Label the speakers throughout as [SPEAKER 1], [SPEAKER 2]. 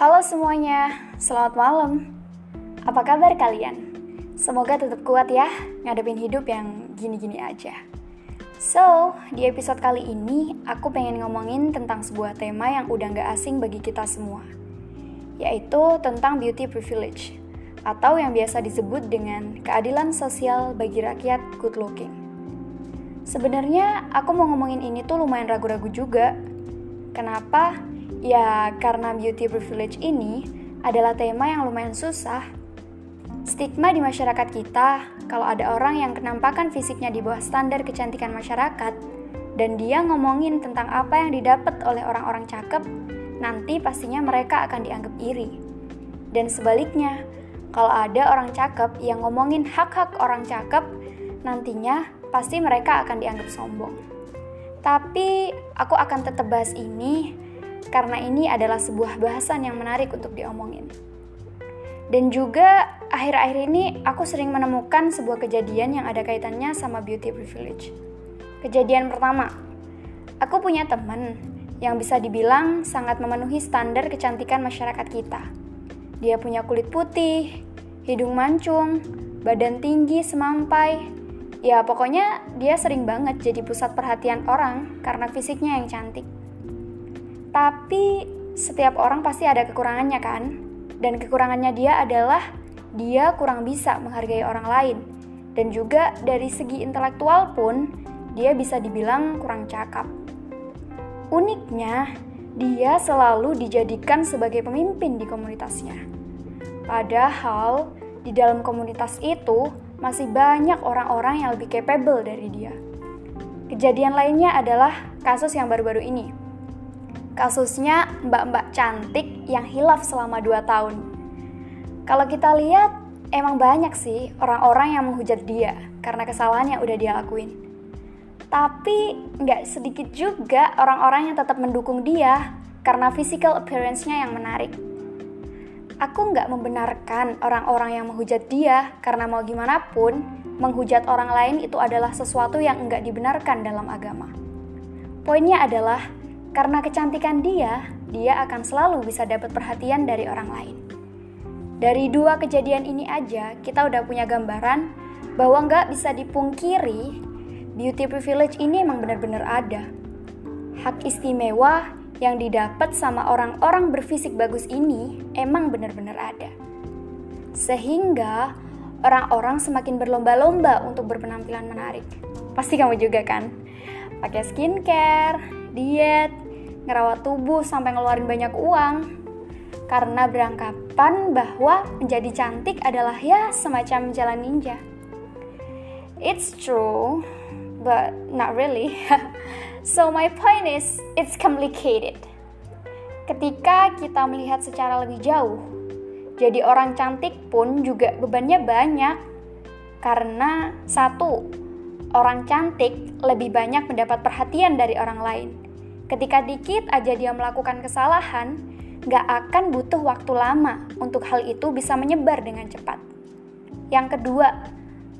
[SPEAKER 1] Halo semuanya, selamat malam. Apa kabar kalian? Semoga tetap kuat ya, ngadepin hidup yang gini-gini aja. So, di episode kali ini, aku pengen ngomongin tentang sebuah tema yang udah gak asing bagi kita semua, yaitu tentang beauty privilege, atau yang biasa disebut dengan keadilan sosial bagi rakyat good looking. Sebenarnya, aku mau ngomongin ini tuh lumayan ragu-ragu juga. Kenapa? Ya, karena beauty privilege ini adalah tema yang lumayan susah. Stigma di masyarakat kita, kalau ada orang yang kenampakan fisiknya di bawah standar kecantikan masyarakat, dan dia ngomongin tentang apa yang didapat oleh orang-orang cakep, nanti pastinya mereka akan dianggap iri. Dan sebaliknya, kalau ada orang cakep yang ngomongin hak-hak orang cakep, nantinya pasti mereka akan dianggap sombong. Tapi aku akan tetap bahas ini karena ini adalah sebuah bahasan yang menarik untuk diomongin. Dan juga akhir-akhir ini aku sering menemukan sebuah kejadian yang ada kaitannya sama beauty privilege. Kejadian pertama, aku punya teman yang bisa dibilang sangat memenuhi standar kecantikan masyarakat kita. Dia punya kulit putih, hidung mancung, badan tinggi semampai. Ya pokoknya dia sering banget jadi pusat perhatian orang karena fisiknya yang cantik. Tapi setiap orang pasti ada kekurangannya kan? Dan kekurangannya dia adalah dia kurang bisa menghargai orang lain. Dan juga dari segi intelektual pun dia bisa dibilang kurang cakap. Uniknya, dia selalu dijadikan sebagai pemimpin di komunitasnya. Padahal di dalam komunitas itu masih banyak orang-orang yang lebih capable dari dia. Kejadian lainnya adalah kasus yang baru-baru ini Kasusnya mbak-mbak cantik yang hilaf selama 2 tahun. Kalau kita lihat, emang banyak sih orang-orang yang menghujat dia karena kesalahan yang udah dia lakuin. Tapi nggak sedikit juga orang-orang yang tetap mendukung dia karena physical appearance-nya yang menarik. Aku nggak membenarkan orang-orang yang menghujat dia karena mau gimana pun, menghujat orang lain itu adalah sesuatu yang nggak dibenarkan dalam agama. Poinnya adalah karena kecantikan dia, dia akan selalu bisa dapat perhatian dari orang lain. Dari dua kejadian ini aja, kita udah punya gambaran bahwa nggak bisa dipungkiri beauty privilege ini emang benar-benar ada. Hak istimewa yang didapat sama orang-orang berfisik bagus ini emang benar-benar ada. Sehingga orang-orang semakin berlomba-lomba untuk berpenampilan menarik. Pasti kamu juga kan? Pakai skincare, diet, ngerawat tubuh sampai ngeluarin banyak uang. Karena beranggapan bahwa menjadi cantik adalah ya semacam jalan ninja. It's true, but not really. so my point is, it's complicated. Ketika kita melihat secara lebih jauh, jadi orang cantik pun juga bebannya banyak. Karena satu, orang cantik lebih banyak mendapat perhatian dari orang lain. Ketika dikit aja dia melakukan kesalahan, gak akan butuh waktu lama untuk hal itu bisa menyebar dengan cepat. Yang kedua,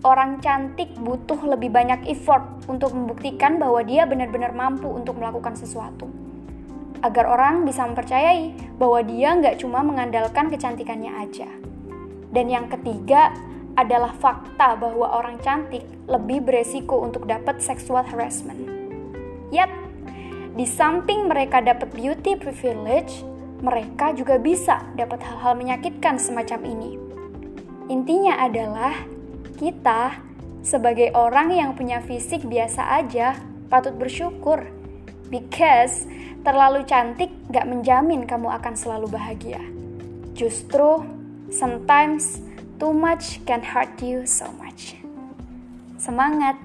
[SPEAKER 1] orang cantik butuh lebih banyak effort untuk membuktikan bahwa dia benar-benar mampu untuk melakukan sesuatu. Agar orang bisa mempercayai bahwa dia nggak cuma mengandalkan kecantikannya aja. Dan yang ketiga, adalah fakta bahwa orang cantik lebih beresiko untuk dapat sexual harassment. Yap, di samping mereka dapat beauty privilege, mereka juga bisa dapat hal-hal menyakitkan semacam ini. Intinya adalah kita sebagai orang yang punya fisik biasa aja patut bersyukur because terlalu cantik gak menjamin kamu akan selalu bahagia. Justru sometimes too much can hurt you so much. Semangat!